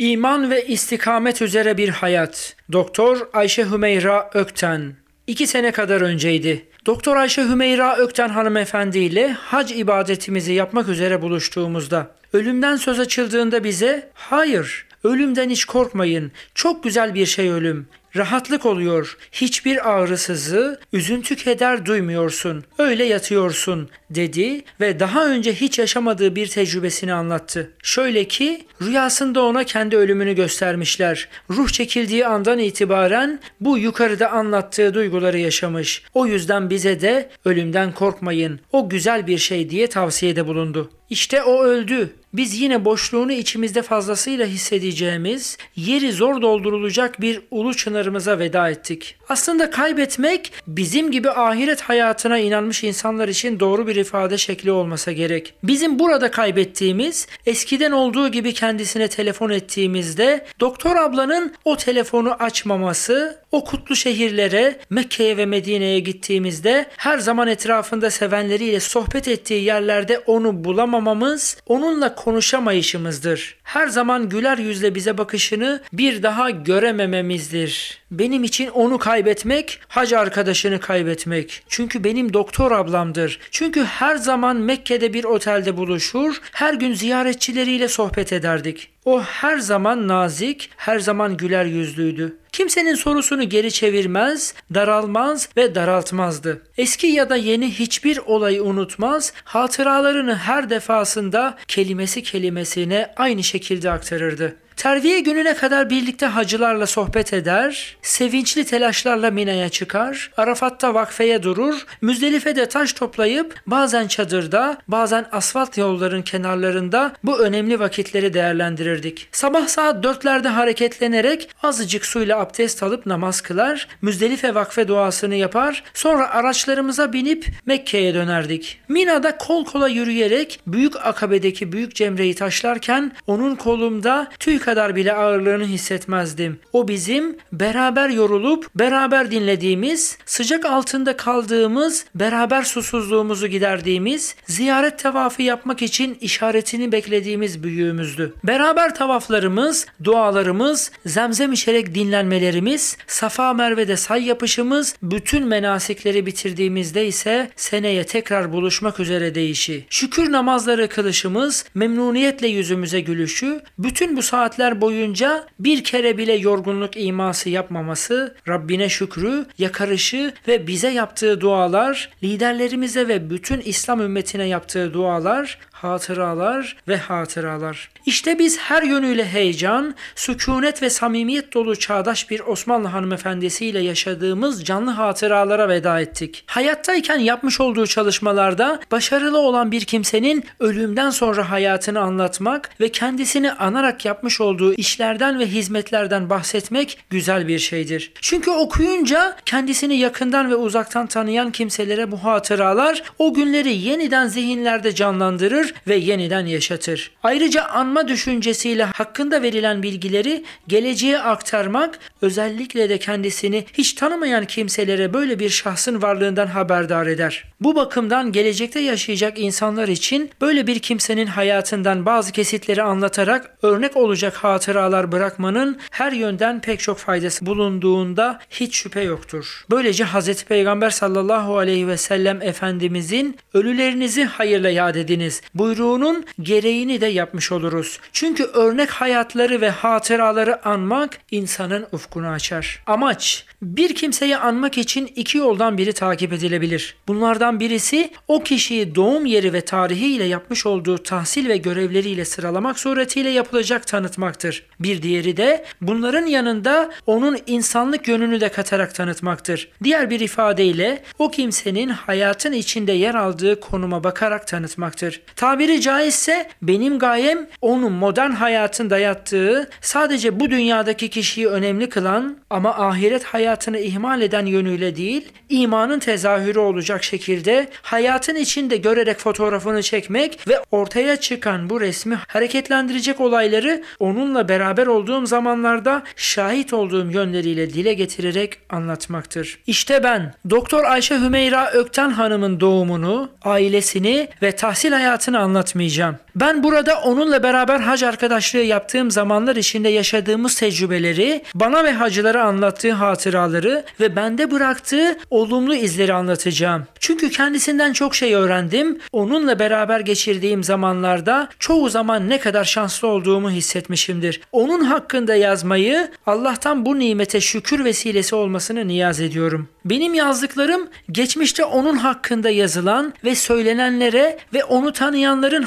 İman ve istikamet üzere bir hayat. Doktor Ayşe Hümeyra Ökten. İki sene kadar önceydi. Doktor Ayşe Hümeyra Ökten hanımefendi ile hac ibadetimizi yapmak üzere buluştuğumuzda ölümden söz açıldığında bize hayır ölümden hiç korkmayın çok güzel bir şey ölüm Rahatlık oluyor. Hiçbir ağrısızı, üzüntü keder duymuyorsun. Öyle yatıyorsun dedi ve daha önce hiç yaşamadığı bir tecrübesini anlattı. Şöyle ki rüyasında ona kendi ölümünü göstermişler. Ruh çekildiği andan itibaren bu yukarıda anlattığı duyguları yaşamış. O yüzden bize de ölümden korkmayın. O güzel bir şey diye tavsiyede bulundu. İşte o öldü. Biz yine boşluğunu içimizde fazlasıyla hissedeceğimiz, yeri zor doldurulacak bir ulu çınarımıza veda ettik. Aslında kaybetmek bizim gibi ahiret hayatına inanmış insanlar için doğru bir ifade şekli olmasa gerek. Bizim burada kaybettiğimiz, eskiden olduğu gibi kendisine telefon ettiğimizde doktor ablanın o telefonu açmaması, o kutlu şehirlere, Mekke'ye ve Medine'ye gittiğimizde her zaman etrafında sevenleriyle sohbet ettiği yerlerde onu bulamamamız, onunla konuşamayışımızdır. Her zaman güler yüzle bize bakışını bir daha göremememizdir. Benim için onu kaybetmek, hac arkadaşını kaybetmek. Çünkü benim doktor ablamdır. Çünkü her zaman Mekke'de bir otelde buluşur, her gün ziyaretçileriyle sohbet ederdik. O her zaman nazik, her zaman güler yüzlüydü. Kimsenin sorusunu geri çevirmez, daralmaz ve daraltmazdı. Eski ya da yeni hiçbir olayı unutmaz, hatıralarını her defasında kelimesi kelimesine aynı şekilde aktarırdı. Terviye gününe kadar birlikte hacılarla sohbet eder, sevinçli telaşlarla Mina'ya çıkar, Arafat'ta vakfeye durur, Müzdelife'de taş toplayıp bazen çadırda, bazen asfalt yolların kenarlarında bu önemli vakitleri değerlendirirdik. Sabah saat dörtlerde hareketlenerek azıcık suyla abdest alıp namaz kılar, Müzdelife vakfe duasını yapar, sonra araçlarımıza binip Mekke'ye dönerdik. Mina'da kol kola yürüyerek büyük akabedeki büyük cemreyi taşlarken onun kolumda tüy kadar bile ağırlığını hissetmezdim. O bizim beraber yorulup beraber dinlediğimiz, sıcak altında kaldığımız, beraber susuzluğumuzu giderdiğimiz, ziyaret tavafı yapmak için işaretini beklediğimiz büyüğümüzdü. Beraber tavaflarımız, dualarımız, zemzem içerek dinlenmelerimiz, Safa Merve'de say yapışımız, bütün menasikleri bitirdiğimizde ise seneye tekrar buluşmak üzere değişi. Şükür namazları kılışımız, memnuniyetle yüzümüze gülüşü, bütün bu saatler saatler boyunca bir kere bile yorgunluk iması yapmaması, Rabbine şükrü, yakarışı ve bize yaptığı dualar, liderlerimize ve bütün İslam ümmetine yaptığı dualar, hatıralar ve hatıralar. İşte biz her yönüyle heyecan, sükunet ve samimiyet dolu çağdaş bir Osmanlı hanımefendisiyle yaşadığımız canlı hatıralara veda ettik. Hayattayken yapmış olduğu çalışmalarda başarılı olan bir kimsenin ölümden sonra hayatını anlatmak ve kendisini anarak yapmış olduğu işlerden ve hizmetlerden bahsetmek güzel bir şeydir. Çünkü okuyunca kendisini yakından ve uzaktan tanıyan kimselere bu hatıralar o günleri yeniden zihinlerde canlandırır ve yeniden yaşatır. Ayrıca anma düşüncesiyle hakkında verilen bilgileri geleceğe aktarmak özellikle de kendisini hiç tanımayan kimselere böyle bir şahsın varlığından haberdar eder. Bu bakımdan gelecekte yaşayacak insanlar için böyle bir kimsenin hayatından bazı kesitleri anlatarak örnek olacak hatıralar bırakmanın her yönden pek çok faydası bulunduğunda hiç şüphe yoktur. Böylece Hz. Peygamber sallallahu aleyhi ve sellem Efendimizin ölülerinizi hayırla yad ediniz buyruğunun gereğini de yapmış oluruz. Çünkü örnek hayatları ve hatıraları anmak insanın ufkunu açar. Amaç bir kimseyi anmak için iki yoldan biri takip edilebilir. Bunlardan birisi o kişiyi doğum yeri ve tarihiyle yapmış olduğu tahsil ve görevleriyle sıralamak suretiyle yapılacak tanıtmaktır. Bir diğeri de bunların yanında onun insanlık yönünü de katarak tanıtmaktır. Diğer bir ifadeyle o kimsenin hayatın içinde yer aldığı konuma bakarak tanıtmaktır. Tabiri caizse benim gayem onun modern hayatın dayattığı sadece bu dünyadaki kişiyi önemli kılan ama ahiret hayatını ihmal eden yönüyle değil, imanın tezahürü olacak şekilde hayatın içinde görerek fotoğrafını çekmek ve ortaya çıkan bu resmi hareketlendirecek olayları onunla beraber olduğum zamanlarda şahit olduğum yönleriyle dile getirerek anlatmaktır. İşte ben Doktor Ayşe Hümeyra Ökten Hanım'ın doğumunu, ailesini ve tahsil hayatını anlatmayacağım. Ben burada onunla beraber hac arkadaşlığı yaptığım zamanlar içinde yaşadığımız tecrübeleri, bana ve hacılara anlattığı hatıraları ve bende bıraktığı olumlu izleri anlatacağım. Çünkü kendisinden çok şey öğrendim. Onunla beraber geçirdiğim zamanlarda çoğu zaman ne kadar şanslı olduğumu hissetmişimdir. Onun hakkında yazmayı Allah'tan bu nimete şükür vesilesi olmasını niyaz ediyorum. Benim yazdıklarım geçmişte onun hakkında yazılan ve söylenenlere ve onu tanıyanların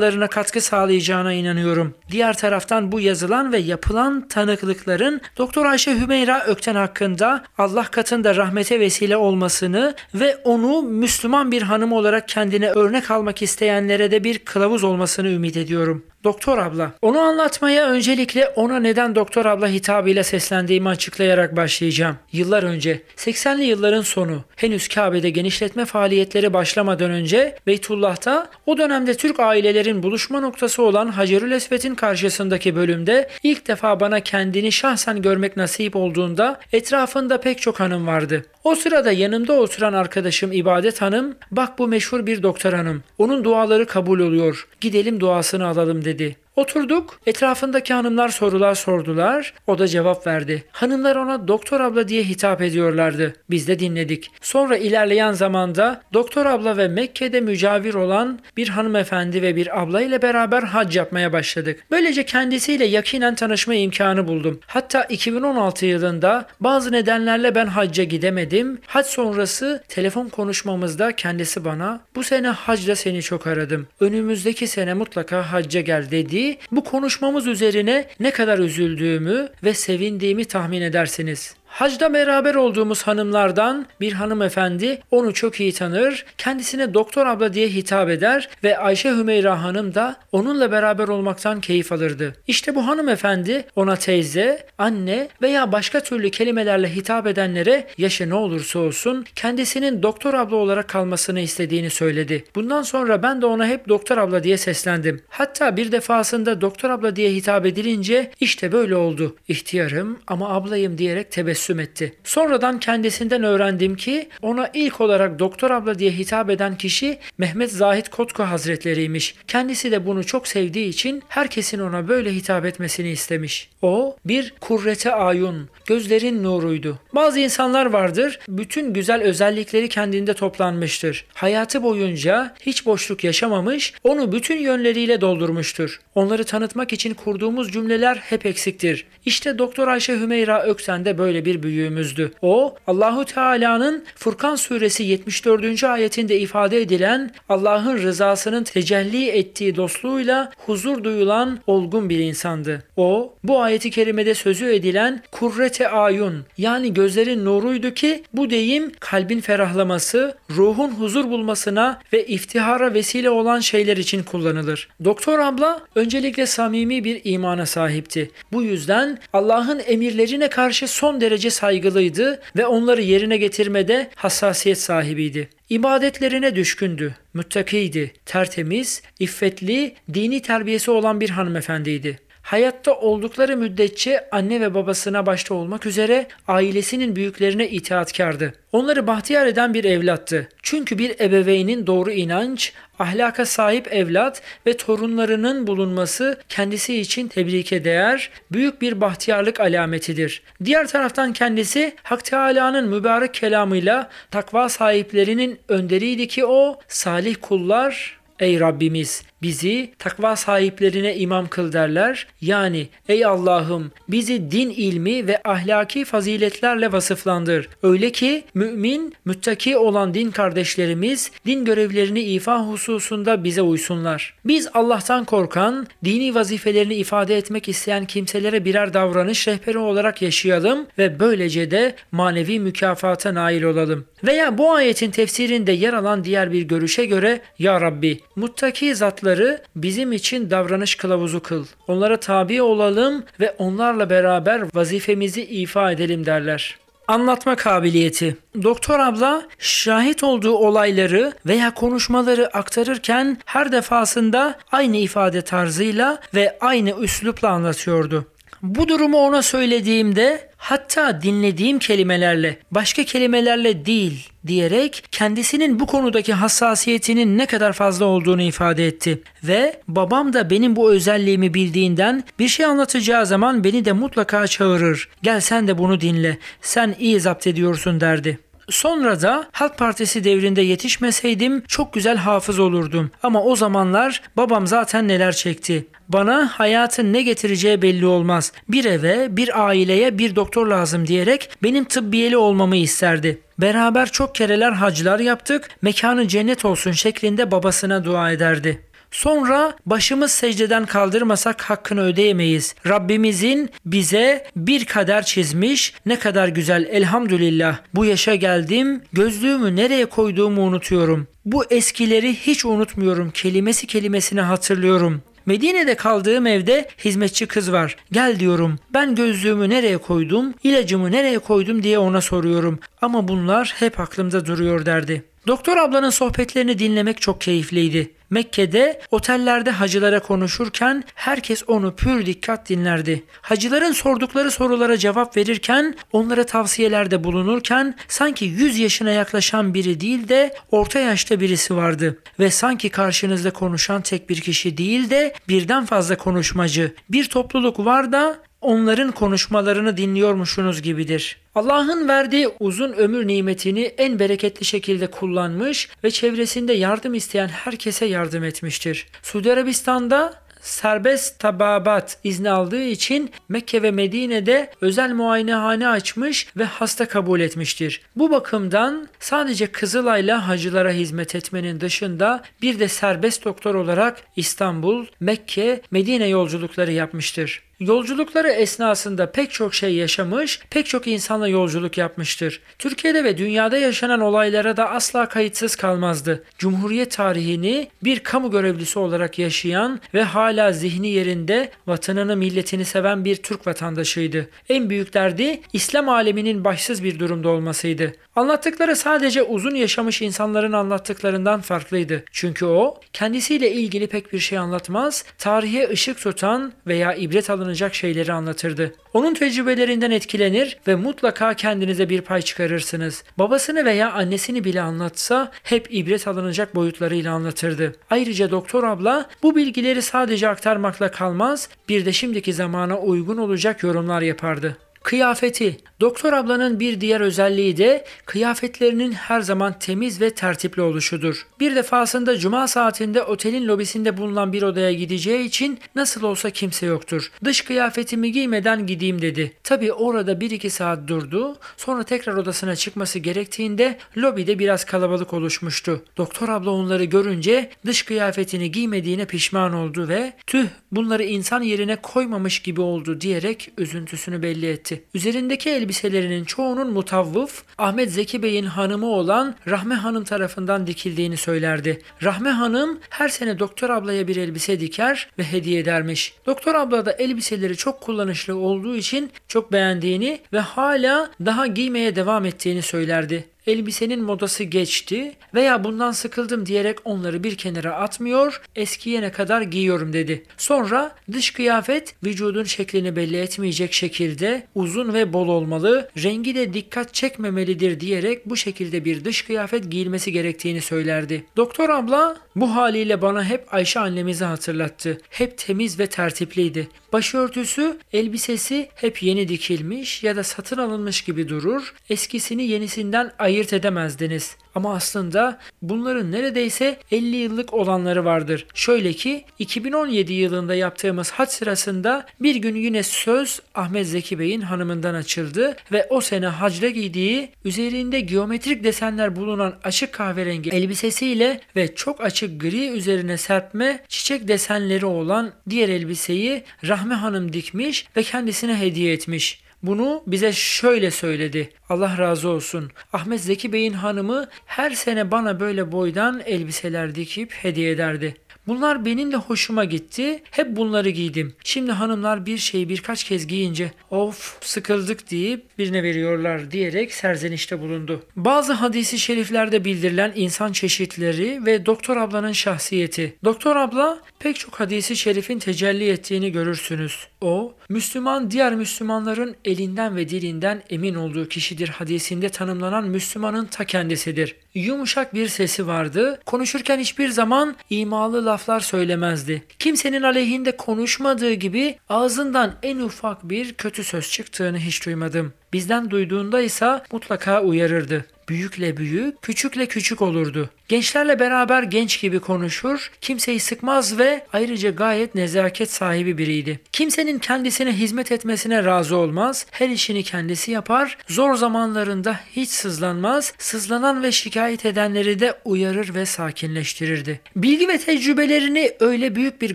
hatıralarına katkı sağlayacağına inanıyorum. Diğer taraftan bu yazılan ve yapılan tanıklıkların Doktor Ayşe Hümeyra Ökten hakkında Allah katında rahmete vesile olmasını ve onu Müslüman bir hanım olarak kendine örnek almak isteyenlere de bir kılavuz olmasını ümit ediyorum. Doktor abla. Onu anlatmaya öncelikle ona neden doktor abla hitabıyla seslendiğimi açıklayarak başlayacağım. Yıllar önce 80'li yılların sonu henüz Kabe'de genişletme faaliyetleri başlamadan önce Beytullah'ta o dönemde Türk ailelerin buluşma noktası olan Hacerül Esved'in karşısındaki bölümde ilk defa bana kendini şahsen görmek nasip olduğunda etrafında pek çok hanım vardı. O sırada yanımda oturan arkadaşım İbadet Hanım, bak bu meşhur bir doktor hanım. Onun duaları kabul oluyor. Gidelim duasını alalım dedi dedi. Oturduk. Etrafındaki hanımlar sorular sordular. O da cevap verdi. Hanımlar ona doktor abla diye hitap ediyorlardı. Biz de dinledik. Sonra ilerleyen zamanda doktor abla ve Mekke'de mücavir olan bir hanımefendi ve bir abla ile beraber hac yapmaya başladık. Böylece kendisiyle yakinen tanışma imkanı buldum. Hatta 2016 yılında bazı nedenlerle ben hacca gidemedim. Hac sonrası telefon konuşmamızda kendisi bana bu sene hacda seni çok aradım. Önümüzdeki sene mutlaka hacca gel dedi bu konuşmamız üzerine ne kadar üzüldüğümü ve sevindiğimi tahmin edersiniz. Hacda beraber olduğumuz hanımlardan bir hanımefendi onu çok iyi tanır, kendisine doktor abla diye hitap eder ve Ayşe Hümeyra hanım da onunla beraber olmaktan keyif alırdı. İşte bu hanımefendi ona teyze, anne veya başka türlü kelimelerle hitap edenlere yaşı ne olursa olsun kendisinin doktor abla olarak kalmasını istediğini söyledi. Bundan sonra ben de ona hep doktor abla diye seslendim. Hatta bir defasında doktor abla diye hitap edilince işte böyle oldu. İhtiyarım ama ablayım diyerek tebessüm tebessüm etti. Sonradan kendisinden öğrendim ki ona ilk olarak doktor abla diye hitap eden kişi Mehmet Zahit Kotku Hazretleriymiş. Kendisi de bunu çok sevdiği için herkesin ona böyle hitap etmesini istemiş. O bir kurrete ayun, gözlerin nuruydu. Bazı insanlar vardır, bütün güzel özellikleri kendinde toplanmıştır. Hayatı boyunca hiç boşluk yaşamamış, onu bütün yönleriyle doldurmuştur. Onları tanıtmak için kurduğumuz cümleler hep eksiktir. İşte Doktor Ayşe Hümeyra Öksen de böyle bir bir büyüğümüzdü. O Allahu Teala'nın Furkan suresi 74. ayetinde ifade edilen Allah'ın rızasının tecelli ettiği dostluğuyla huzur duyulan olgun bir insandı. O bu ayeti kerimede sözü edilen kurrete ayun yani gözlerin nuruydu ki bu deyim kalbin ferahlaması, ruhun huzur bulmasına ve iftihara vesile olan şeyler için kullanılır. Doktor abla öncelikle samimi bir imana sahipti. Bu yüzden Allah'ın emirlerine karşı son derece derece saygılıydı ve onları yerine getirmede hassasiyet sahibiydi. İbadetlerine düşkündü, müttakiydi, tertemiz, iffetli, dini terbiyesi olan bir hanımefendiydi. Hayatta oldukları müddetçe anne ve babasına başta olmak üzere ailesinin büyüklerine itaatkardı. Onları bahtiyar eden bir evlattı. Çünkü bir ebeveynin doğru inanç, ahlaka sahip evlat ve torunlarının bulunması kendisi için tebrike değer, büyük bir bahtiyarlık alametidir. Diğer taraftan kendisi Hak Teala'nın mübarek kelamıyla takva sahiplerinin önderiydi ki o salih kullar Ey Rabbimiz bizi takva sahiplerine imam kıl derler. Yani ey Allah'ım bizi din ilmi ve ahlaki faziletlerle vasıflandır. Öyle ki mümin, müttaki olan din kardeşlerimiz din görevlerini ifa hususunda bize uysunlar. Biz Allah'tan korkan, dini vazifelerini ifade etmek isteyen kimselere birer davranış rehberi olarak yaşayalım ve böylece de manevi mükafata nail olalım. Veya bu ayetin tefsirinde yer alan diğer bir görüşe göre Ya Rabbi muttaki zatları onları bizim için davranış kılavuzu kıl. Onlara tabi olalım ve onlarla beraber vazifemizi ifa edelim derler. Anlatma kabiliyeti. Doktor abla şahit olduğu olayları veya konuşmaları aktarırken her defasında aynı ifade tarzıyla ve aynı üslupla anlatıyordu. Bu durumu ona söylediğimde hatta dinlediğim kelimelerle, başka kelimelerle değil diyerek kendisinin bu konudaki hassasiyetinin ne kadar fazla olduğunu ifade etti. Ve babam da benim bu özelliğimi bildiğinden bir şey anlatacağı zaman beni de mutlaka çağırır. Gel sen de bunu dinle. Sen iyi zapt ediyorsun derdi. Sonra da Halk Partisi devrinde yetişmeseydim çok güzel hafız olurdum. Ama o zamanlar babam zaten neler çekti. Bana hayatın ne getireceği belli olmaz. Bir eve, bir aileye bir doktor lazım diyerek benim tıbbiyeli olmamı isterdi. Beraber çok kereler hacılar yaptık, mekanı cennet olsun şeklinde babasına dua ederdi. Sonra başımız secdeden kaldırmasak hakkını ödeyemeyiz. Rabbimizin bize bir kader çizmiş. Ne kadar güzel elhamdülillah. Bu yaşa geldim. Gözlüğümü nereye koyduğumu unutuyorum. Bu eskileri hiç unutmuyorum. Kelimesi kelimesine hatırlıyorum. Medine'de kaldığım evde hizmetçi kız var. Gel diyorum. Ben gözlüğümü nereye koydum, ilacımı nereye koydum diye ona soruyorum. Ama bunlar hep aklımda duruyor derdi. Doktor ablanın sohbetlerini dinlemek çok keyifliydi. Mekke'de otellerde hacılara konuşurken herkes onu pür dikkat dinlerdi. Hacıların sordukları sorulara cevap verirken, onlara tavsiyelerde bulunurken sanki 100 yaşına yaklaşan biri değil de orta yaşta birisi vardı ve sanki karşınızda konuşan tek bir kişi değil de birden fazla konuşmacı, bir topluluk var da onların konuşmalarını dinliyormuşsunuz gibidir. Allah'ın verdiği uzun ömür nimetini en bereketli şekilde kullanmış ve çevresinde yardım isteyen herkese yardım etmiştir. Suudi Arabistan'da serbest tababat izni aldığı için Mekke ve Medine'de özel muayenehane açmış ve hasta kabul etmiştir. Bu bakımdan sadece Kızılay'la hacılara hizmet etmenin dışında bir de serbest doktor olarak İstanbul, Mekke, Medine yolculukları yapmıştır. Yolculukları esnasında pek çok şey yaşamış, pek çok insanla yolculuk yapmıştır. Türkiye'de ve dünyada yaşanan olaylara da asla kayıtsız kalmazdı. Cumhuriyet tarihini bir kamu görevlisi olarak yaşayan ve hala zihni yerinde vatanını milletini seven bir Türk vatandaşıydı. En büyük derdi İslam aleminin başsız bir durumda olmasıydı. Anlattıkları sadece uzun yaşamış insanların anlattıklarından farklıydı. Çünkü o kendisiyle ilgili pek bir şey anlatmaz, tarihe ışık tutan veya ibret alınacak şeyleri anlatırdı. Onun tecrübelerinden etkilenir ve mutlaka kendinize bir pay çıkarırsınız. Babasını veya annesini bile anlatsa hep ibret alınacak boyutlarıyla anlatırdı. Ayrıca doktor abla bu bilgileri sadece aktarmakla kalmaz, bir de şimdiki zamana uygun olacak yorumlar yapardı. Kıyafeti. Doktor ablanın bir diğer özelliği de kıyafetlerinin her zaman temiz ve tertipli oluşudur. Bir defasında cuma saatinde otelin lobisinde bulunan bir odaya gideceği için nasıl olsa kimse yoktur. Dış kıyafetimi giymeden gideyim dedi. Tabi orada 1-2 saat durdu. Sonra tekrar odasına çıkması gerektiğinde lobide biraz kalabalık oluşmuştu. Doktor abla onları görünce dış kıyafetini giymediğine pişman oldu ve tüh bunları insan yerine koymamış gibi oldu diyerek üzüntüsünü belli etti. Üzerindeki elbiselerinin çoğunun mutavvıf Ahmet Zeki Bey'in hanımı olan Rahme Hanım tarafından dikildiğini söylerdi. Rahme Hanım her sene doktor ablaya bir elbise diker ve hediye edermiş. Doktor abla da elbiseleri çok kullanışlı olduğu için çok beğendiğini ve hala daha giymeye devam ettiğini söylerdi elbisenin modası geçti veya bundan sıkıldım diyerek onları bir kenara atmıyor, eskiyene kadar giyiyorum dedi. Sonra dış kıyafet vücudun şeklini belli etmeyecek şekilde uzun ve bol olmalı, rengi de dikkat çekmemelidir diyerek bu şekilde bir dış kıyafet giyilmesi gerektiğini söylerdi. Doktor abla bu haliyle bana hep Ayşe annemizi hatırlattı. Hep temiz ve tertipliydi. Başörtüsü, elbisesi hep yeni dikilmiş ya da satın alınmış gibi durur. Eskisini yenisinden ayırt edemezdiniz. Ama aslında bunların neredeyse 50 yıllık olanları vardır. Şöyle ki 2017 yılında yaptığımız haç sırasında bir gün yine söz Ahmet Zeki Bey'in hanımından açıldı ve o sene hacda giydiği üzerinde geometrik desenler bulunan açık kahverengi elbisesiyle ve çok açık gri üzerine serpme çiçek desenleri olan diğer elbiseyi Rahme Hanım dikmiş ve kendisine hediye etmiş. Bunu bize şöyle söyledi. Allah razı olsun. Ahmet Zeki Bey'in hanımı her sene bana böyle boydan elbiseler dikip hediye ederdi. Bunlar benim de hoşuma gitti. Hep bunları giydim. Şimdi hanımlar bir şeyi birkaç kez giyince of sıkıldık deyip birine veriyorlar diyerek serzenişte bulundu. Bazı hadisi şeriflerde bildirilen insan çeşitleri ve doktor ablanın şahsiyeti. Doktor abla pek çok hadisi şerifin tecelli ettiğini görürsünüz. O, Müslüman diğer Müslümanların elinden ve dilinden emin olduğu kişidir hadisinde tanımlanan Müslümanın ta kendisidir. Yumuşak bir sesi vardı. Konuşurken hiçbir zaman imalı laflar söylemezdi. Kimsenin aleyhinde konuşmadığı gibi ağzından en ufak bir kötü söz çıktığını hiç duymadım. Bizden duyduğunda ise mutlaka uyarırdı. Büyükle büyük, küçükle küçük olurdu. Gençlerle beraber genç gibi konuşur, kimseyi sıkmaz ve ayrıca gayet nezaket sahibi biriydi. Kimsenin kendisine hizmet etmesine razı olmaz, her işini kendisi yapar, zor zamanlarında hiç sızlanmaz, sızlanan ve şikayet edenleri de uyarır ve sakinleştirirdi. Bilgi ve tecrübelerini öyle büyük bir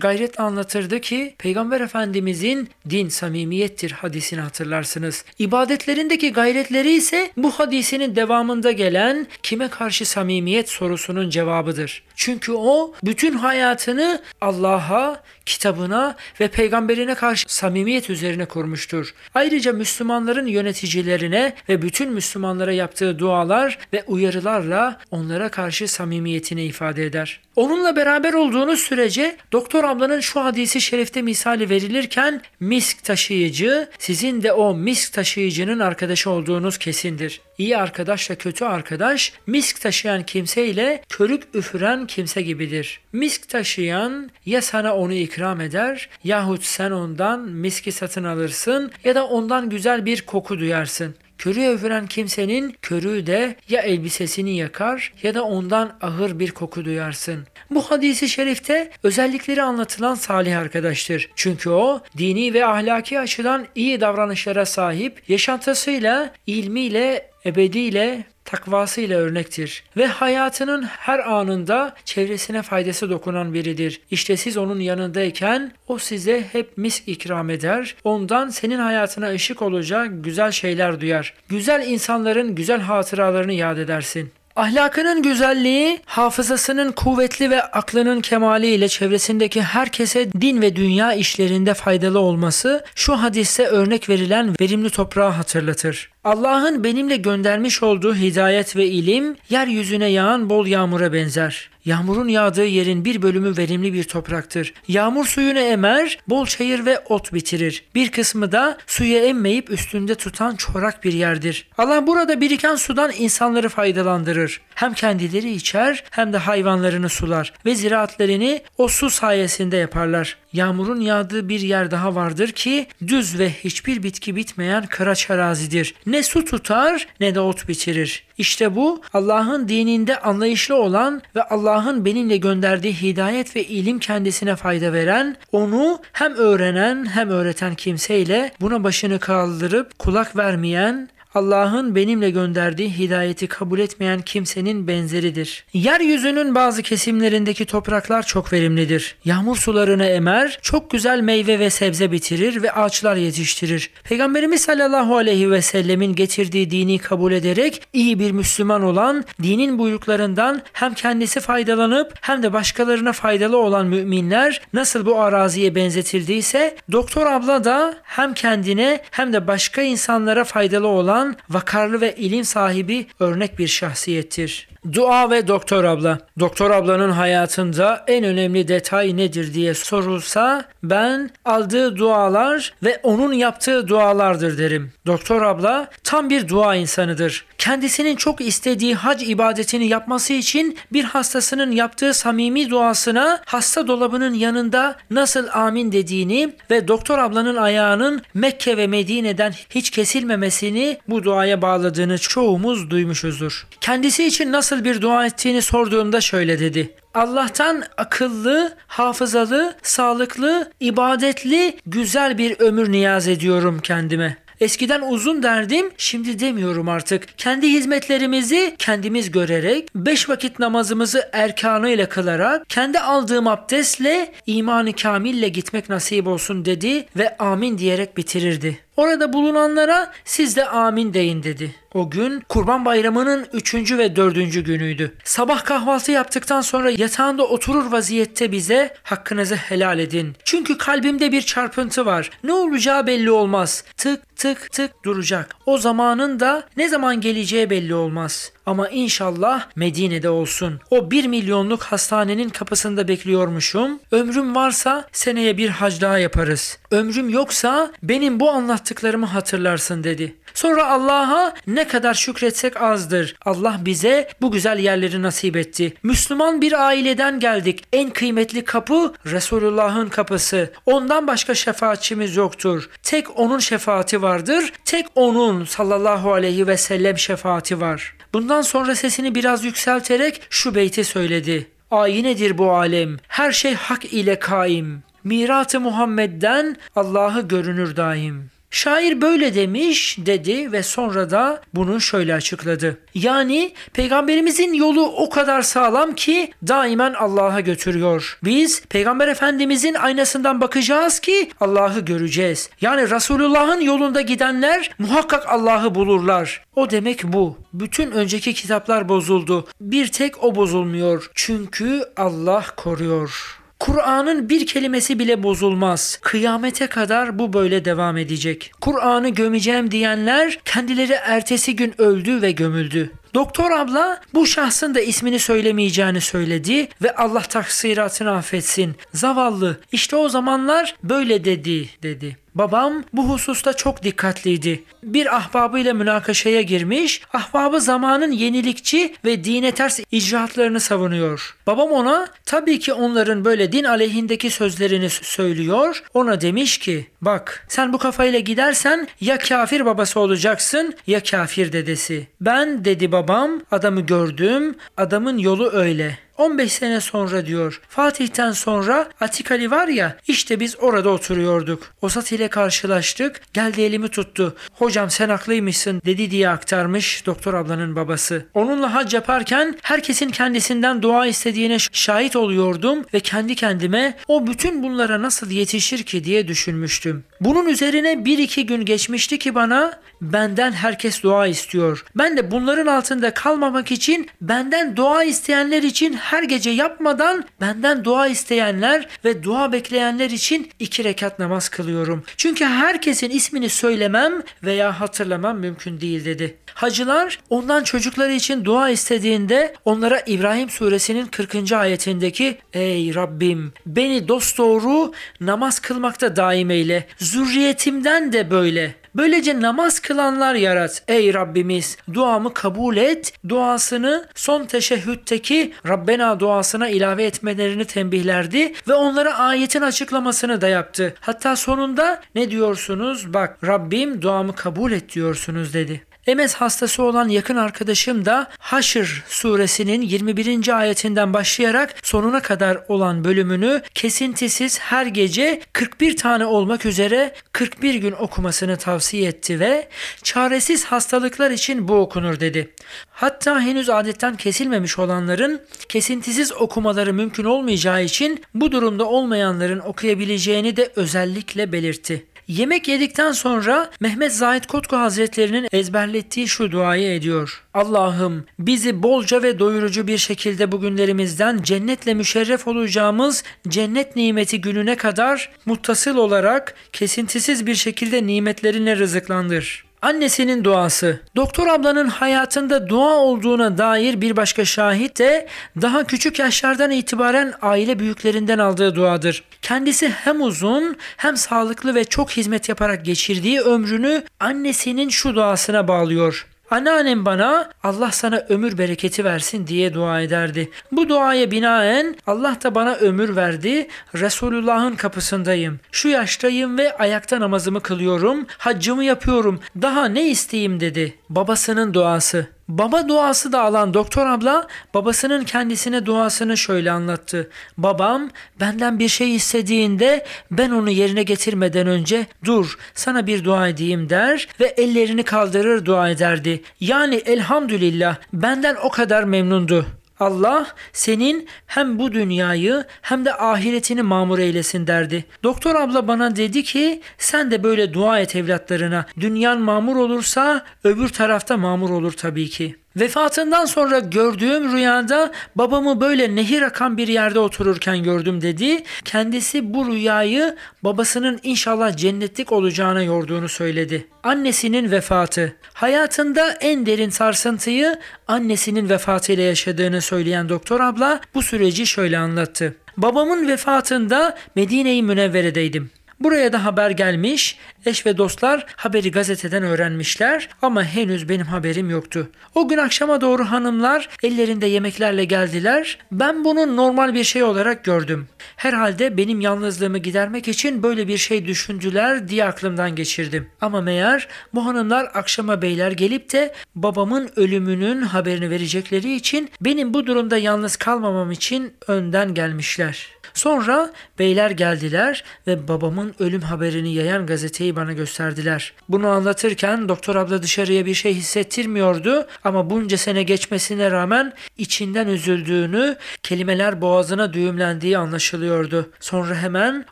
gayret anlatırdı ki Peygamber Efendimizin din samimiyettir hadisini hatırlarsınız. İbadetlerindeki gayretleri ise bu hadisinin devamında gelen kime karşı samimiyet sorusunun cevabıdır. Çünkü o bütün hayatını Allah'a, kitabına ve peygamberine karşı samimiyet üzerine kurmuştur. Ayrıca Müslümanların yöneticilerine ve bütün Müslümanlara yaptığı dualar ve uyarılarla onlara karşı samimiyetini ifade eder. Onunla beraber olduğunuz sürece doktor ablanın şu hadisi şerifte misali verilirken misk taşıyıcı sizin de o misk taşıyıcının arkadaşı olduğunuz kesindir. İyi arkadaşla kötü arkadaş misk taşıyan kimseyle körük üfüren kimse gibidir. Misk taşıyan ya sana onu ikram eder yahut sen ondan miski satın alırsın ya da ondan güzel bir koku duyarsın. Körü övülen kimsenin körüğü de ya elbisesini yakar ya da ondan ağır bir koku duyarsın. Bu hadisi şerifte özellikleri anlatılan salih arkadaştır. Çünkü o dini ve ahlaki açıdan iyi davranışlara sahip, yaşantısıyla, ilmiyle, ebediyle, takvasıyla örnektir ve hayatının her anında çevresine faydası dokunan biridir. İşte siz onun yanındayken o size hep misk ikram eder. Ondan senin hayatına ışık olacak güzel şeyler duyar. Güzel insanların güzel hatıralarını yad edersin. Ahlakının güzelliği, hafızasının kuvvetli ve aklının kemali ile çevresindeki herkese din ve dünya işlerinde faydalı olması şu hadiste örnek verilen verimli toprağı hatırlatır. Allah'ın benimle göndermiş olduğu hidayet ve ilim yeryüzüne yağan bol yağmura benzer. Yağmurun yağdığı yerin bir bölümü verimli bir topraktır. Yağmur suyunu emer, bol çayır ve ot bitirir. Bir kısmı da suyu emmeyip üstünde tutan çorak bir yerdir. Allah burada biriken sudan insanları faydalandırır. Hem kendileri içer hem de hayvanlarını sular ve ziraatlerini o su sayesinde yaparlar. Yağmurun yağdığı bir yer daha vardır ki düz ve hiçbir bitki bitmeyen kıraç arazidir. Ne su tutar ne de ot bitirir. İşte bu Allah'ın dininde anlayışlı olan ve Allah'ın benimle gönderdiği hidayet ve ilim kendisine fayda veren, onu hem öğrenen hem öğreten kimseyle buna başını kaldırıp kulak vermeyen, Allah'ın benimle gönderdiği hidayeti kabul etmeyen kimsenin benzeridir. Yeryüzünün bazı kesimlerindeki topraklar çok verimlidir. Yağmur sularını emer, çok güzel meyve ve sebze bitirir ve ağaçlar yetiştirir. Peygamberimiz sallallahu aleyhi ve sellemin getirdiği dini kabul ederek iyi bir Müslüman olan, dinin buyruklarından hem kendisi faydalanıp hem de başkalarına faydalı olan müminler nasıl bu araziye benzetildiyse, doktor abla da hem kendine hem de başka insanlara faydalı olan olan vakarlı ve ilim sahibi örnek bir şahsiyettir. Dua ve doktor abla. Doktor ablanın hayatında en önemli detay nedir diye sorulsa ben aldığı dualar ve onun yaptığı dualardır derim. Doktor abla tam bir dua insanıdır. Kendisinin çok istediği hac ibadetini yapması için bir hastasının yaptığı samimi duasına hasta dolabının yanında nasıl amin dediğini ve doktor ablanın ayağının Mekke ve Medine'den hiç kesilmemesini bu duaya bağladığını çoğumuz duymuşuzdur. Kendisi için nasıl bir dua ettiğini sorduğumda şöyle dedi. Allah'tan akıllı, hafızalı, sağlıklı, ibadetli, güzel bir ömür niyaz ediyorum kendime. Eskiden uzun derdim, şimdi demiyorum artık. Kendi hizmetlerimizi kendimiz görerek, beş vakit namazımızı erkanıyla kılarak, kendi aldığım abdestle, imanı kamille gitmek nasip olsun dedi ve amin diyerek bitirirdi. Orada bulunanlara siz de amin deyin dedi. O gün Kurban Bayramı'nın üçüncü ve dördüncü günüydü. Sabah kahvaltı yaptıktan sonra yatağında oturur vaziyette bize hakkınızı helal edin. Çünkü kalbimde bir çarpıntı var. Ne olacağı belli olmaz. Tık tık tık duracak. O zamanın da ne zaman geleceği belli olmaz. Ama inşallah Medine'de olsun. O bir milyonluk hastanenin kapısında bekliyormuşum. Ömrüm varsa seneye bir hac daha yaparız. Ömrüm yoksa benim bu anlattıklarımı hatırlarsın dedi. Sonra Allah'a ne kadar şükretsek azdır. Allah bize bu güzel yerleri nasip etti. Müslüman bir aileden geldik. En kıymetli kapı Resulullah'ın kapısı. Ondan başka şefaatçimiz yoktur. Tek onun şefaati vardır. Tek onun sallallahu aleyhi ve sellem şefaati var. Bundan sonra sesini biraz yükselterek şu beyti söyledi. Ayinedir bu alem. Her şey hak ile kaim. Mirat-ı Muhammed'den Allah'ı görünür daim. Şair böyle demiş dedi ve sonra da bunu şöyle açıkladı. Yani peygamberimizin yolu o kadar sağlam ki daimen Allah'a götürüyor. Biz peygamber efendimizin aynasından bakacağız ki Allah'ı göreceğiz. Yani Resulullah'ın yolunda gidenler muhakkak Allah'ı bulurlar. O demek bu. Bütün önceki kitaplar bozuldu. Bir tek o bozulmuyor. Çünkü Allah koruyor. Kur'an'ın bir kelimesi bile bozulmaz. Kıyamete kadar bu böyle devam edecek. Kur'an'ı gömeceğim diyenler kendileri ertesi gün öldü ve gömüldü. Doktor abla bu şahsın da ismini söylemeyeceğini söyledi ve Allah taksiratını affetsin. Zavallı işte o zamanlar böyle dedi dedi. Babam bu hususta çok dikkatliydi. Bir ahbabıyla münakaşaya girmiş, ahbabı zamanın yenilikçi ve dine ters icraatlarını savunuyor. Babam ona tabii ki onların böyle din aleyhindeki sözlerini söylüyor. Ona demiş ki bak sen bu kafayla gidersen ya kafir babası olacaksın ya kafir dedesi. Ben dedi babam adamı gördüm adamın yolu öyle. 15 sene sonra diyor. Fatih'ten sonra Atik Ali var ya işte biz orada oturuyorduk. Osat ile karşılaştık. Geldi elimi tuttu. Hocam sen haklıymışsın dedi diye aktarmış doktor ablanın babası. Onunla hac yaparken herkesin kendisinden dua istediğine şahit oluyordum ve kendi kendime o bütün bunlara nasıl yetişir ki diye düşünmüştüm. Bunun üzerine bir iki gün geçmişti ki bana benden herkes dua istiyor. Ben de bunların altında kalmamak için benden dua isteyenler için her gece yapmadan benden dua isteyenler ve dua bekleyenler için iki rekat namaz kılıyorum. Çünkü herkesin ismini söylemem veya hatırlamam mümkün değil dedi. Hacılar ondan çocukları için dua istediğinde onlara İbrahim suresinin 40. ayetindeki Ey Rabbim beni dosdoğru namaz kılmakta daim eyle. Zürriyetimden de böyle. Böylece namaz kılanlar yarat ey Rabbimiz. Duamı kabul et. Duasını son teşehhütteki Rabbena duasına ilave etmelerini tembihlerdi ve onlara ayetin açıklamasını da yaptı. Hatta sonunda ne diyorsunuz? Bak Rabbim duamı kabul et diyorsunuz dedi. MS hastası olan yakın arkadaşım da Haşr suresinin 21. ayetinden başlayarak sonuna kadar olan bölümünü kesintisiz her gece 41 tane olmak üzere 41 gün okumasını tavsiye etti ve çaresiz hastalıklar için bu okunur dedi. Hatta henüz adetten kesilmemiş olanların kesintisiz okumaları mümkün olmayacağı için bu durumda olmayanların okuyabileceğini de özellikle belirtti. Yemek yedikten sonra Mehmet Zahid Kotku Hazretlerinin ezberlettiği şu duayı ediyor. Allah'ım bizi bolca ve doyurucu bir şekilde bugünlerimizden cennetle müşerref olacağımız cennet nimeti gününe kadar muttasıl olarak kesintisiz bir şekilde nimetlerinle rızıklandır. Annesinin duası. Doktor ablanın hayatında dua olduğuna dair bir başka şahit de daha küçük yaşlardan itibaren aile büyüklerinden aldığı duadır. Kendisi hem uzun hem sağlıklı ve çok hizmet yaparak geçirdiği ömrünü annesinin şu duasına bağlıyor. Anneannem bana Allah sana ömür bereketi versin diye dua ederdi. Bu duaya binaen Allah da bana ömür verdi. Resulullah'ın kapısındayım. Şu yaştayım ve ayakta namazımı kılıyorum. Haccımı yapıyorum. Daha ne isteyeyim dedi. Babasının duası. Baba duası da alan doktor abla babasının kendisine duasını şöyle anlattı. Babam benden bir şey istediğinde ben onu yerine getirmeden önce dur sana bir dua edeyim der ve ellerini kaldırır dua ederdi. Yani elhamdülillah benden o kadar memnundu. Allah senin hem bu dünyayı hem de ahiretini mamur eylesin derdi. Doktor abla bana dedi ki sen de böyle dua et evlatlarına. Dünyan mamur olursa öbür tarafta mamur olur tabii ki. Vefatından sonra gördüğüm rüyada babamı böyle nehir akan bir yerde otururken gördüm dedi. Kendisi bu rüyayı babasının inşallah cennetlik olacağına yorduğunu söyledi. Annesinin vefatı. Hayatında en derin sarsıntıyı annesinin vefatıyla yaşadığını söyleyen doktor abla bu süreci şöyle anlattı. Babamın vefatında Medine-i Münevvere'deydim. Buraya da haber gelmiş, eş ve dostlar haberi gazeteden öğrenmişler ama henüz benim haberim yoktu. O gün akşama doğru hanımlar ellerinde yemeklerle geldiler. Ben bunu normal bir şey olarak gördüm. Herhalde benim yalnızlığımı gidermek için böyle bir şey düşündüler diye aklımdan geçirdim. Ama meğer bu hanımlar akşama beyler gelip de babamın ölümünün haberini verecekleri için benim bu durumda yalnız kalmamam için önden gelmişler. Sonra beyler geldiler ve babamın ölüm haberini yayan gazeteyi bana gösterdiler. Bunu anlatırken doktor abla dışarıya bir şey hissettirmiyordu ama bunca sene geçmesine rağmen içinden üzüldüğünü, kelimeler boğazına düğümlendiği anlaşılıyordu. Sonra hemen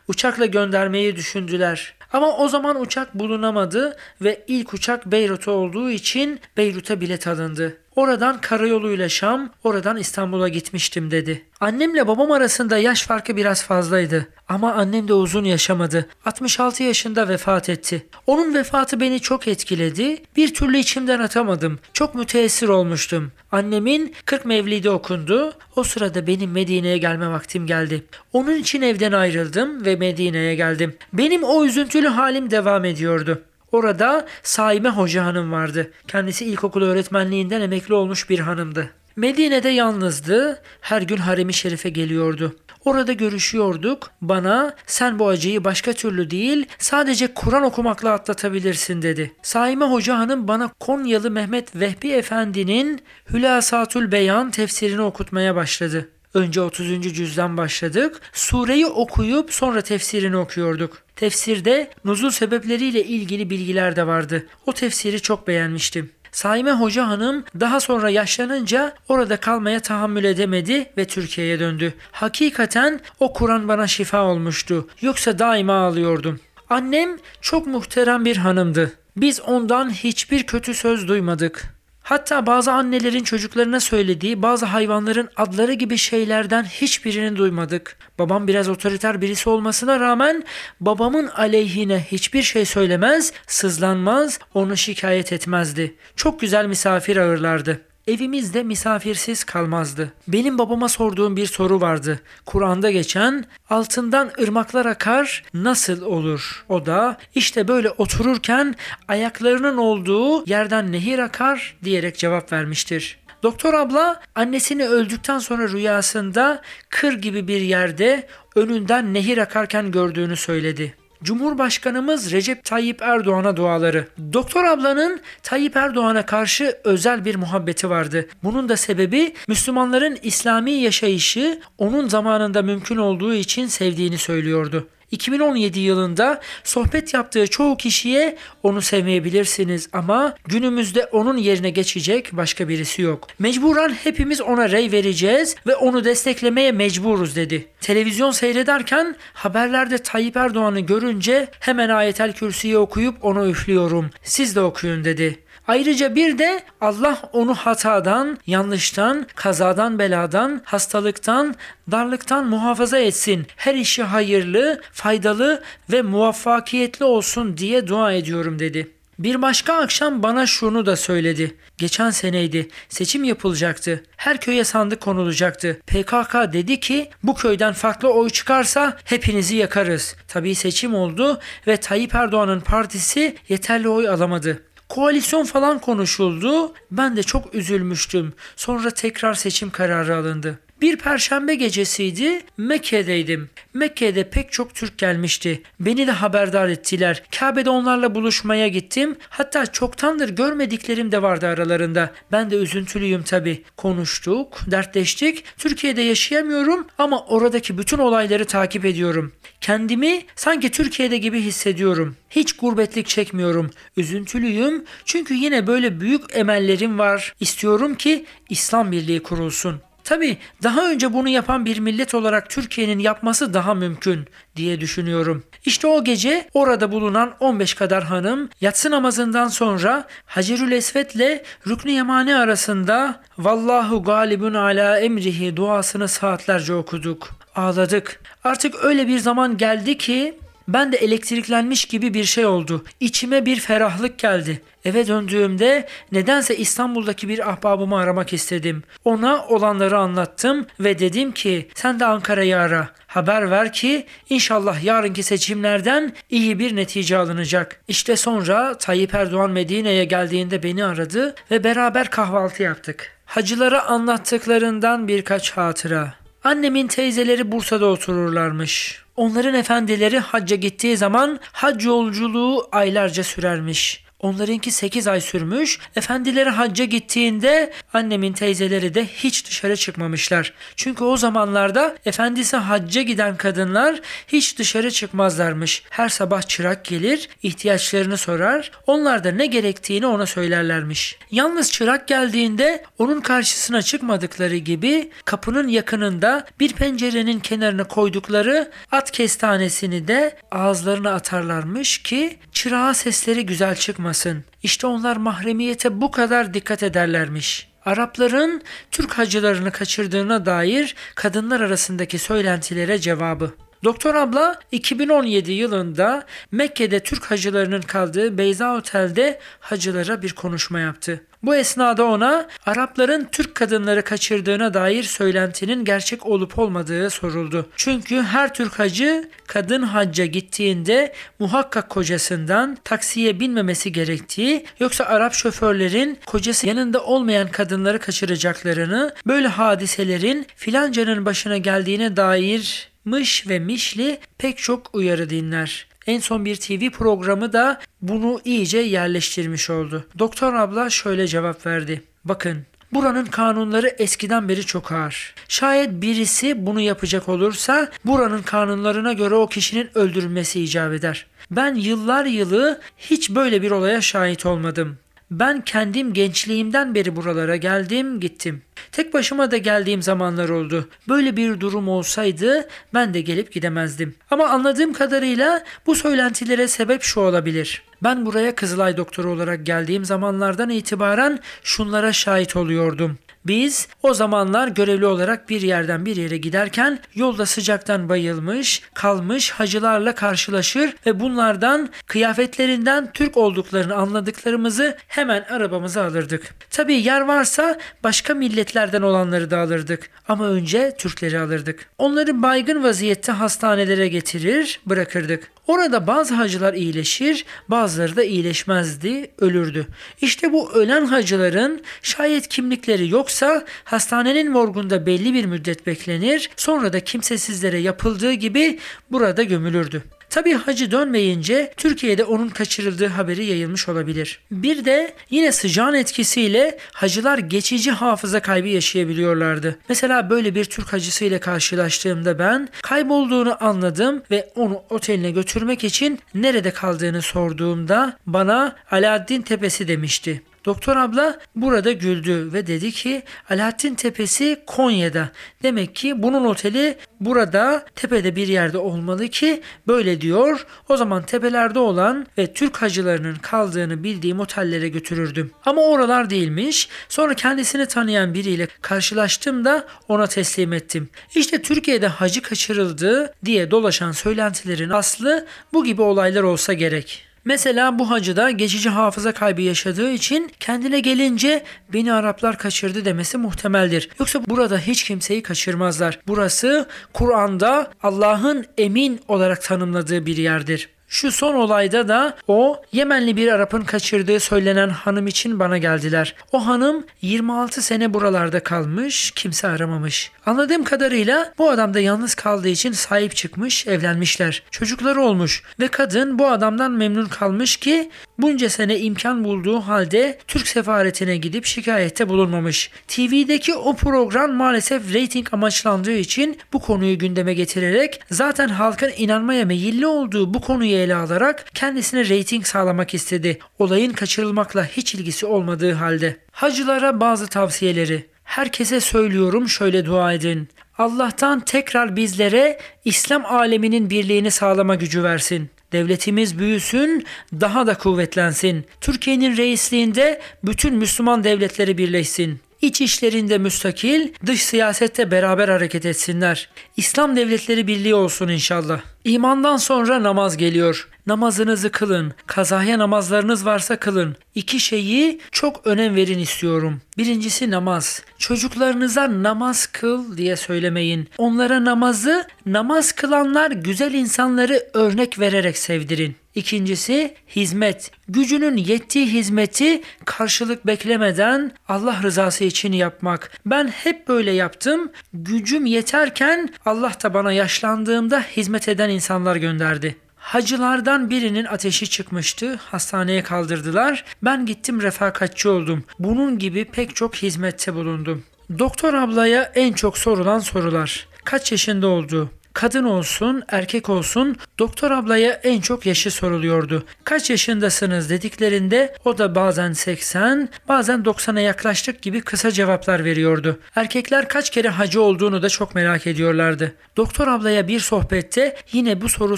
uçakla göndermeyi düşündüler. Ama o zaman uçak bulunamadı ve ilk uçak Beyrut'a olduğu için Beyrut'a bilet alındı. Oradan karayoluyla Şam, oradan İstanbul'a gitmiştim dedi. Annemle babam arasında yaş farkı biraz fazlaydı. Ama annem de uzun yaşamadı. 66 yaşında vefat etti. Onun vefatı beni çok etkiledi. Bir türlü içimden atamadım. Çok müteessir olmuştum. Annemin 40 mevlidi okundu. O sırada benim Medine'ye gelme vaktim geldi. Onun için evden ayrıldım ve Medine'ye geldim. Benim o üzüntülü halim devam ediyordu. Orada Saime Hoca Hanım vardı. Kendisi ilkokul öğretmenliğinden emekli olmuş bir hanımdı. Medine'de yalnızdı. Her gün haremi şerife geliyordu. Orada görüşüyorduk. Bana sen bu acıyı başka türlü değil sadece Kur'an okumakla atlatabilirsin dedi. Saime Hoca Hanım bana Konyalı Mehmet Vehbi Efendi'nin Hülasatül Beyan tefsirini okutmaya başladı. Önce 30. cüzden başladık. Sureyi okuyup sonra tefsirini okuyorduk. Tefsirde nuzul sebepleriyle ilgili bilgiler de vardı. O tefsiri çok beğenmiştim. Saime Hoca Hanım daha sonra yaşlanınca orada kalmaya tahammül edemedi ve Türkiye'ye döndü. Hakikaten o Kur'an bana şifa olmuştu. Yoksa daima ağlıyordum. Annem çok muhterem bir hanımdı. Biz ondan hiçbir kötü söz duymadık. Hatta bazı annelerin çocuklarına söylediği bazı hayvanların adları gibi şeylerden hiçbirini duymadık. Babam biraz otoriter birisi olmasına rağmen babamın aleyhine hiçbir şey söylemez, sızlanmaz, onu şikayet etmezdi. Çok güzel misafir ağırlardı. Evimizde misafirsiz kalmazdı. Benim babama sorduğum bir soru vardı. Kur'an'da geçen altından ırmaklar akar nasıl olur? O da işte böyle otururken ayaklarının olduğu yerden nehir akar diyerek cevap vermiştir. Doktor abla annesini öldükten sonra rüyasında kır gibi bir yerde önünden nehir akarken gördüğünü söyledi. Cumhurbaşkanımız Recep Tayyip Erdoğan'a duaları. Doktor ablanın Tayyip Erdoğan'a karşı özel bir muhabbeti vardı. Bunun da sebebi Müslümanların İslami yaşayışı onun zamanında mümkün olduğu için sevdiğini söylüyordu. 2017 yılında sohbet yaptığı çoğu kişiye onu sevmeyebilirsiniz ama günümüzde onun yerine geçecek başka birisi yok. Mecburen hepimiz ona rey vereceğiz ve onu desteklemeye mecburuz dedi. Televizyon seyrederken haberlerde Tayyip Erdoğan'ı görünce hemen ayetel kürsüyü okuyup onu üflüyorum. Siz de okuyun dedi. Ayrıca bir de Allah onu hatadan, yanlıştan, kazadan, beladan, hastalıktan, darlıktan muhafaza etsin. Her işi hayırlı, faydalı ve muvaffakiyetli olsun diye dua ediyorum dedi. Bir başka akşam bana şunu da söyledi. Geçen seneydi. Seçim yapılacaktı. Her köye sandık konulacaktı. PKK dedi ki bu köyden farklı oy çıkarsa hepinizi yakarız. Tabii seçim oldu ve Tayyip Erdoğan'ın partisi yeterli oy alamadı. Koalisyon falan konuşuldu. Ben de çok üzülmüştüm. Sonra tekrar seçim kararı alındı. Bir perşembe gecesiydi. Mekke'deydim. Mekke'de pek çok Türk gelmişti. Beni de haberdar ettiler. Kabe'de onlarla buluşmaya gittim. Hatta çoktandır görmediklerim de vardı aralarında. Ben de üzüntülüyüm tabi. Konuştuk, dertleştik. Türkiye'de yaşayamıyorum ama oradaki bütün olayları takip ediyorum. Kendimi sanki Türkiye'de gibi hissediyorum. Hiç gurbetlik çekmiyorum. Üzüntülüyüm çünkü yine böyle büyük emellerim var. İstiyorum ki İslam Birliği kurulsun. Tabi daha önce bunu yapan bir millet olarak Türkiye'nin yapması daha mümkün diye düşünüyorum. İşte o gece orada bulunan 15 kadar hanım yatsı namazından sonra Hacerül Esved'le Rüknü Yemani arasında Vallahu galibun ala emrihi duasını saatlerce okuduk. Ağladık. Artık öyle bir zaman geldi ki ben de elektriklenmiş gibi bir şey oldu. İçime bir ferahlık geldi. Eve döndüğümde nedense İstanbul'daki bir ahbabımı aramak istedim. Ona olanları anlattım ve dedim ki sen de Ankara'yı ara. Haber ver ki inşallah yarınki seçimlerden iyi bir netice alınacak. İşte sonra Tayyip Erdoğan Medine'ye geldiğinde beni aradı ve beraber kahvaltı yaptık. Hacılara anlattıklarından birkaç hatıra. Annemin teyzeleri Bursa'da otururlarmış. Onların efendileri hacca gittiği zaman hac yolculuğu aylarca sürermiş. Onlarınki 8 ay sürmüş. Efendileri hacca gittiğinde annemin teyzeleri de hiç dışarı çıkmamışlar. Çünkü o zamanlarda efendisi hacca giden kadınlar hiç dışarı çıkmazlarmış. Her sabah çırak gelir, ihtiyaçlarını sorar. Onlar da ne gerektiğini ona söylerlermiş. Yalnız çırak geldiğinde onun karşısına çıkmadıkları gibi kapının yakınında bir pencerenin kenarına koydukları at kestanesini de ağızlarına atarlarmış ki çırağa sesleri güzel çıkmasın olmasın. İşte onlar mahremiyete bu kadar dikkat ederlermiş. Arapların Türk hacılarını kaçırdığına dair kadınlar arasındaki söylentilere cevabı. Doktor abla 2017 yılında Mekke'de Türk hacılarının kaldığı Beyza Otel'de hacılara bir konuşma yaptı. Bu esnada ona Arapların Türk kadınları kaçırdığına dair söylentinin gerçek olup olmadığı soruldu. Çünkü her Türk hacı kadın hacca gittiğinde muhakkak kocasından taksiye binmemesi gerektiği yoksa Arap şoförlerin kocası yanında olmayan kadınları kaçıracaklarını böyle hadiselerin filancanın başına geldiğine dair mış ve mişli pek çok uyarı dinler. En son bir TV programı da bunu iyice yerleştirmiş oldu. Doktor abla şöyle cevap verdi. Bakın Buranın kanunları eskiden beri çok ağır. Şayet birisi bunu yapacak olursa buranın kanunlarına göre o kişinin öldürülmesi icap eder. Ben yıllar yılı hiç böyle bir olaya şahit olmadım. Ben kendim gençliğimden beri buralara geldim gittim. Tek başıma da geldiğim zamanlar oldu. Böyle bir durum olsaydı ben de gelip gidemezdim. Ama anladığım kadarıyla bu söylentilere sebep şu olabilir. Ben buraya Kızılay doktoru olarak geldiğim zamanlardan itibaren şunlara şahit oluyordum. Biz o zamanlar görevli olarak bir yerden bir yere giderken yolda sıcaktan bayılmış, kalmış hacılarla karşılaşır ve bunlardan kıyafetlerinden Türk olduklarını anladıklarımızı hemen arabamıza alırdık. Tabii yer varsa başka milletlerden olanları da alırdık ama önce Türkleri alırdık. Onları baygın vaziyette hastanelere getirir, bırakırdık. Orada bazı hacılar iyileşir, bazıları da iyileşmezdi, ölürdü. İşte bu ölen hacıların şayet kimlikleri yoksa hastanenin morgunda belli bir müddet beklenir, sonra da kimsesizlere yapıldığı gibi burada gömülürdü. Tabi hacı dönmeyince Türkiye'de onun kaçırıldığı haberi yayılmış olabilir. Bir de yine sıcağın etkisiyle hacılar geçici hafıza kaybı yaşayabiliyorlardı. Mesela böyle bir Türk hacısıyla karşılaştığımda ben kaybolduğunu anladım ve onu oteline götürmek için nerede kaldığını sorduğumda bana Alaaddin Tepesi demişti. Doktor abla burada güldü ve dedi ki Alaaddin Tepesi Konya'da. Demek ki bunun oteli burada tepede bir yerde olmalı ki böyle diyor. O zaman tepelerde olan ve Türk hacılarının kaldığını bildiğim otellere götürürdüm. Ama oralar değilmiş. Sonra kendisini tanıyan biriyle karşılaştım da ona teslim ettim. İşte Türkiye'de hacı kaçırıldı diye dolaşan söylentilerin aslı bu gibi olaylar olsa gerek. Mesela bu hacı da geçici hafıza kaybı yaşadığı için kendine gelince beni Araplar kaçırdı demesi muhtemeldir. Yoksa burada hiç kimseyi kaçırmazlar. Burası Kur'an'da Allah'ın emin olarak tanımladığı bir yerdir. Şu son olayda da o Yemenli bir Arap'ın kaçırdığı söylenen hanım için bana geldiler. O hanım 26 sene buralarda kalmış, kimse aramamış. Anladığım kadarıyla bu adam da yalnız kaldığı için sahip çıkmış, evlenmişler. Çocukları olmuş ve kadın bu adamdan memnun kalmış ki bunca sene imkan bulduğu halde Türk sefaretine gidip şikayette bulunmamış. TV'deki o program maalesef reyting amaçlandığı için bu konuyu gündeme getirerek zaten halkın inanmaya meyilli olduğu bu konuyu ele alarak kendisine reyting sağlamak istedi. Olayın kaçırılmakla hiç ilgisi olmadığı halde. Hacılara bazı tavsiyeleri. Herkese söylüyorum şöyle dua edin. Allah'tan tekrar bizlere İslam aleminin birliğini sağlama gücü versin. Devletimiz büyüsün, daha da kuvvetlensin. Türkiye'nin reisliğinde bütün Müslüman devletleri birleşsin. İç işlerinde müstakil, dış siyasette beraber hareket etsinler. İslam devletleri birliği olsun inşallah. İmandan sonra namaz geliyor. Namazınızı kılın. Kazaya namazlarınız varsa kılın. İki şeyi çok önem verin istiyorum. Birincisi namaz. Çocuklarınıza namaz kıl diye söylemeyin. Onlara namazı namaz kılanlar güzel insanları örnek vererek sevdirin. İkincisi hizmet. Gücünün yettiği hizmeti karşılık beklemeden Allah rızası için yapmak. Ben hep böyle yaptım. Gücüm yeterken Allah da bana yaşlandığımda hizmet eden insanlar gönderdi. Hacılardan birinin ateşi çıkmıştı. Hastaneye kaldırdılar. Ben gittim refakatçi oldum. Bunun gibi pek çok hizmette bulundum. Doktor ablaya en çok sorulan sorular. Kaç yaşında oldu? Kadın olsun, erkek olsun doktor ablaya en çok yaşı soruluyordu. Kaç yaşındasınız dediklerinde o da bazen 80, bazen 90'a yaklaştık gibi kısa cevaplar veriyordu. Erkekler kaç kere hacı olduğunu da çok merak ediyorlardı. Doktor ablaya bir sohbette yine bu soru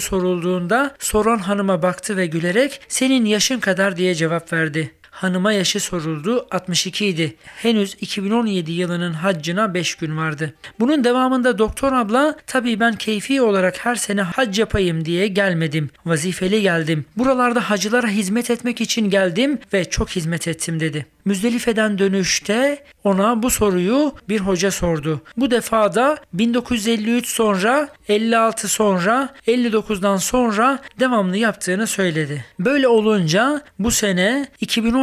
sorulduğunda soran hanıma baktı ve gülerek senin yaşın kadar diye cevap verdi. Hanıma yaşı soruldu 62 idi. Henüz 2017 yılının haccına 5 gün vardı. Bunun devamında doktor abla tabii ben keyfi olarak her sene hac yapayım diye gelmedim. Vazifeli geldim. Buralarda hacılara hizmet etmek için geldim ve çok hizmet ettim dedi. Müzdelife'den dönüşte ona bu soruyu bir hoca sordu. Bu defa da 1953 sonra, 56 sonra, 59'dan sonra devamlı yaptığını söyledi. Böyle olunca bu sene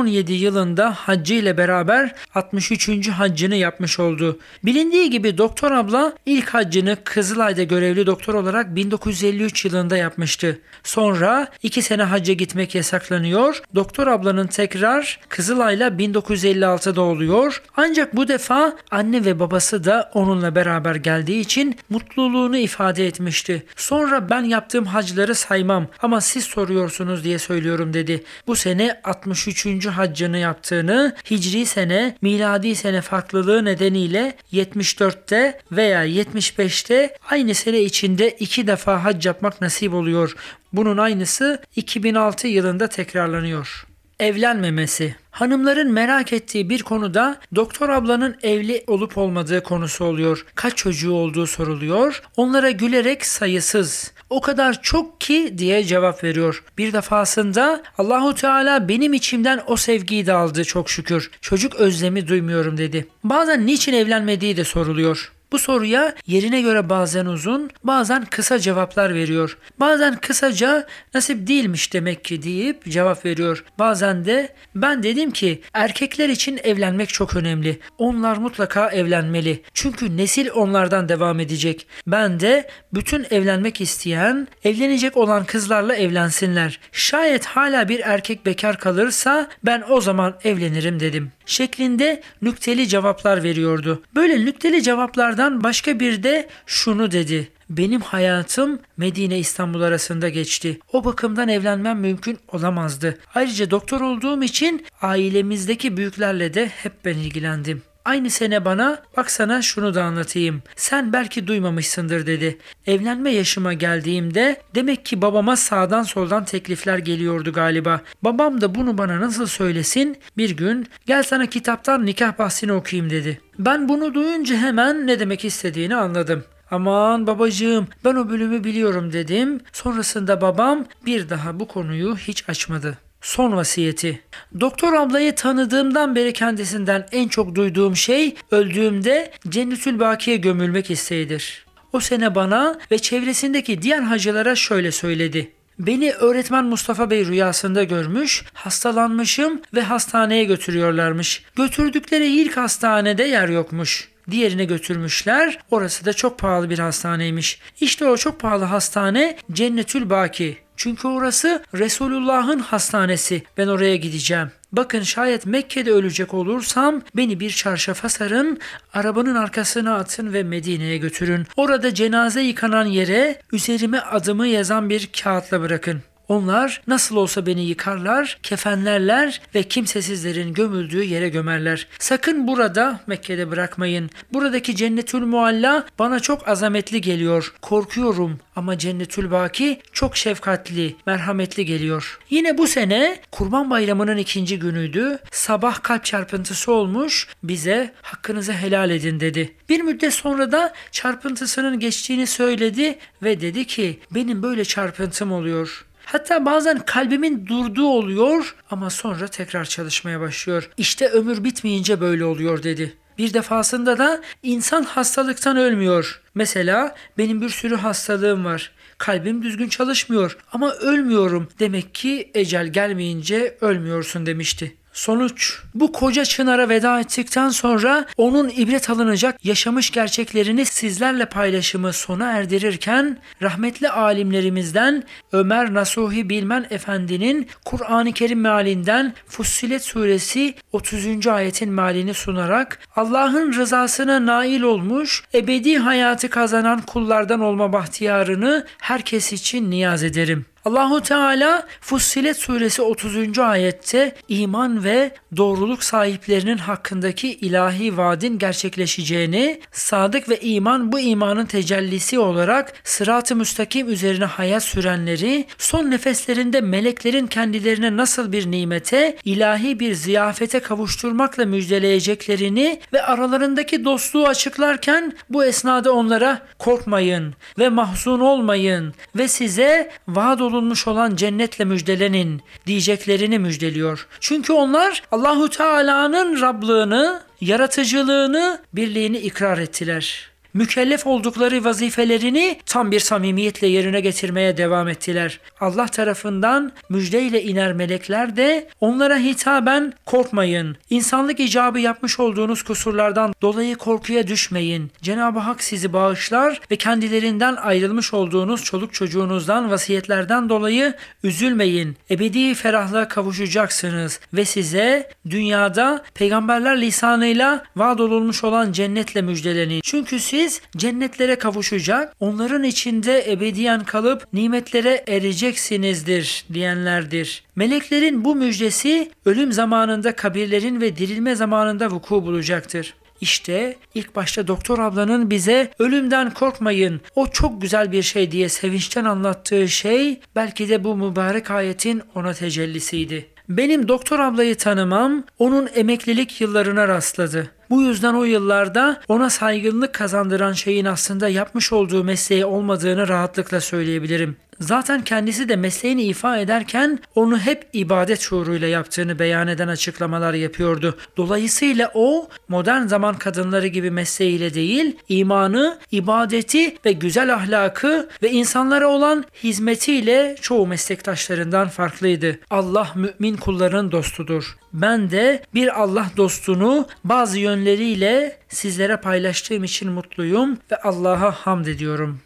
2017 yılında haccı ile beraber 63. haccını yapmış oldu. Bilindiği gibi doktor abla ilk haccını Kızılay'da görevli doktor olarak 1953 yılında yapmıştı. Sonra 2 sene hacca gitmek yasaklanıyor. Doktor ablanın tekrar Kızılay'la 1956'da oluyor. Ancak bu defa anne ve babası da onunla beraber geldiği için mutluluğunu ifade etmişti. Sonra ben yaptığım hacları saymam ama siz soruyorsunuz diye söylüyorum dedi. Bu sene 63. haccını yaptığını, hicri sene, miladi sene farklılığı nedeniyle 74'te veya 75'te aynı sene içinde iki defa hac yapmak nasip oluyor. Bunun aynısı 2006 yılında tekrarlanıyor evlenmemesi. Hanımların merak ettiği bir konuda doktor ablanın evli olup olmadığı konusu oluyor. Kaç çocuğu olduğu soruluyor. Onlara gülerek sayısız. O kadar çok ki diye cevap veriyor. Bir defasında Allahu Teala benim içimden o sevgiyi de aldı çok şükür. Çocuk özlemi duymuyorum dedi. Bazen niçin evlenmediği de soruluyor. Bu soruya yerine göre bazen uzun, bazen kısa cevaplar veriyor. Bazen kısaca nasip değilmiş demek ki deyip cevap veriyor. Bazen de ben dedim ki erkekler için evlenmek çok önemli. Onlar mutlaka evlenmeli. Çünkü nesil onlardan devam edecek. Ben de bütün evlenmek isteyen, evlenecek olan kızlarla evlensinler. Şayet hala bir erkek bekar kalırsa ben o zaman evlenirim dedim. Şeklinde nükteli cevaplar veriyordu. Böyle nükteli cevaplardan Ardından başka bir de şunu dedi. Benim hayatım Medine İstanbul arasında geçti. O bakımdan evlenmem mümkün olamazdı. Ayrıca doktor olduğum için ailemizdeki büyüklerle de hep ben ilgilendim. Aynı sene bana bak sana şunu da anlatayım. Sen belki duymamışsındır dedi. Evlenme yaşıma geldiğimde demek ki babama sağdan soldan teklifler geliyordu galiba. Babam da bunu bana nasıl söylesin? Bir gün gel sana kitaptan nikah bahsini okuyayım dedi. Ben bunu duyunca hemen ne demek istediğini anladım. Aman babacığım ben o bölümü biliyorum dedim. Sonrasında babam bir daha bu konuyu hiç açmadı. Son vasiyeti. Doktor ablayı tanıdığımdan beri kendisinden en çok duyduğum şey öldüğümde Cennetül Baki'ye gömülmek isteğidir. O sene bana ve çevresindeki diğer hacılara şöyle söyledi. Beni öğretmen Mustafa Bey rüyasında görmüş, hastalanmışım ve hastaneye götürüyorlarmış. Götürdükleri ilk hastanede yer yokmuş. Diğerine götürmüşler. Orası da çok pahalı bir hastaneymiş. İşte o çok pahalı hastane Cennetül Baki. Çünkü orası Resulullah'ın hastanesi. Ben oraya gideceğim. Bakın şayet Mekke'de ölecek olursam beni bir çarşafa sarın, arabanın arkasına atın ve Medine'ye götürün. Orada cenaze yıkanan yere üzerime adımı yazan bir kağıtla bırakın. Onlar nasıl olsa beni yıkarlar, kefenlerler ve kimsesizlerin gömüldüğü yere gömerler. Sakın burada Mekke'de bırakmayın. Buradaki cennetül mualla bana çok azametli geliyor. Korkuyorum ama cennetül baki çok şefkatli, merhametli geliyor. Yine bu sene Kurban Bayramı'nın ikinci günüydü. Sabah kalp çarpıntısı olmuş. Bize hakkınızı helal edin dedi. Bir müddet sonra da çarpıntısının geçtiğini söyledi ve dedi ki benim böyle çarpıntım oluyor. Hatta bazen kalbimin durduğu oluyor ama sonra tekrar çalışmaya başlıyor. İşte ömür bitmeyince böyle oluyor dedi. Bir defasında da insan hastalıktan ölmüyor. Mesela benim bir sürü hastalığım var. Kalbim düzgün çalışmıyor ama ölmüyorum. Demek ki ecel gelmeyince ölmüyorsun demişti. Sonuç bu koca çınara veda ettikten sonra onun ibret alınacak yaşamış gerçeklerini sizlerle paylaşımı sona erdirirken rahmetli alimlerimizden Ömer Nasuhi Bilmen Efendi'nin Kur'an-ı Kerim mealinden Fussilet suresi 30. ayetin mealini sunarak Allah'ın rızasına nail olmuş ebedi hayatı kazanan kullardan olma bahtiyarını herkes için niyaz ederim. Allahu Teala Fussilet suresi 30. ayette iman ve doğruluk sahiplerinin hakkındaki ilahi vaadin gerçekleşeceğini, sadık ve iman bu imanın tecellisi olarak sırat-ı müstakim üzerine hayat sürenleri, son nefeslerinde meleklerin kendilerine nasıl bir nimete, ilahi bir ziyafete kavuşturmakla müjdeleyeceklerini ve aralarındaki dostluğu açıklarken bu esnada onlara korkmayın ve mahzun olmayın ve size vaad olunmuş olan cennetle müjdelenin diyeceklerini müjdeliyor. Çünkü onlar Allahu Teala'nın Rablığını, yaratıcılığını, birliğini ikrar ettiler mükellef oldukları vazifelerini tam bir samimiyetle yerine getirmeye devam ettiler. Allah tarafından müjdeyle iner melekler de onlara hitaben korkmayın. İnsanlık icabı yapmış olduğunuz kusurlardan dolayı korkuya düşmeyin. Cenab-ı Hak sizi bağışlar ve kendilerinden ayrılmış olduğunuz çoluk çocuğunuzdan vasiyetlerden dolayı üzülmeyin. Ebedi ferahlığa kavuşacaksınız ve size dünyada peygamberler lisanıyla vaad olunmuş olan cennetle müjdelenin. Çünkü siz siz cennetlere kavuşacak, onların içinde ebediyen kalıp nimetlere ereceksinizdir diyenlerdir. Meleklerin bu müjdesi ölüm zamanında kabirlerin ve dirilme zamanında vuku bulacaktır. İşte ilk başta doktor ablanın bize ölümden korkmayın o çok güzel bir şey diye sevinçten anlattığı şey belki de bu mübarek ayetin ona tecellisiydi. Benim doktor ablayı tanımam onun emeklilik yıllarına rastladı. Bu yüzden o yıllarda ona saygınlık kazandıran şeyin aslında yapmış olduğu mesleği olmadığını rahatlıkla söyleyebilirim. Zaten kendisi de mesleğini ifa ederken onu hep ibadet şuuruyla yaptığını beyan eden açıklamalar yapıyordu. Dolayısıyla o modern zaman kadınları gibi mesleğiyle değil, imanı, ibadeti ve güzel ahlakı ve insanlara olan hizmetiyle çoğu meslektaşlarından farklıydı. Allah mümin kulların dostudur. Ben de bir Allah dostunu bazı yönleriyle sizlere paylaştığım için mutluyum ve Allah'a hamd ediyorum.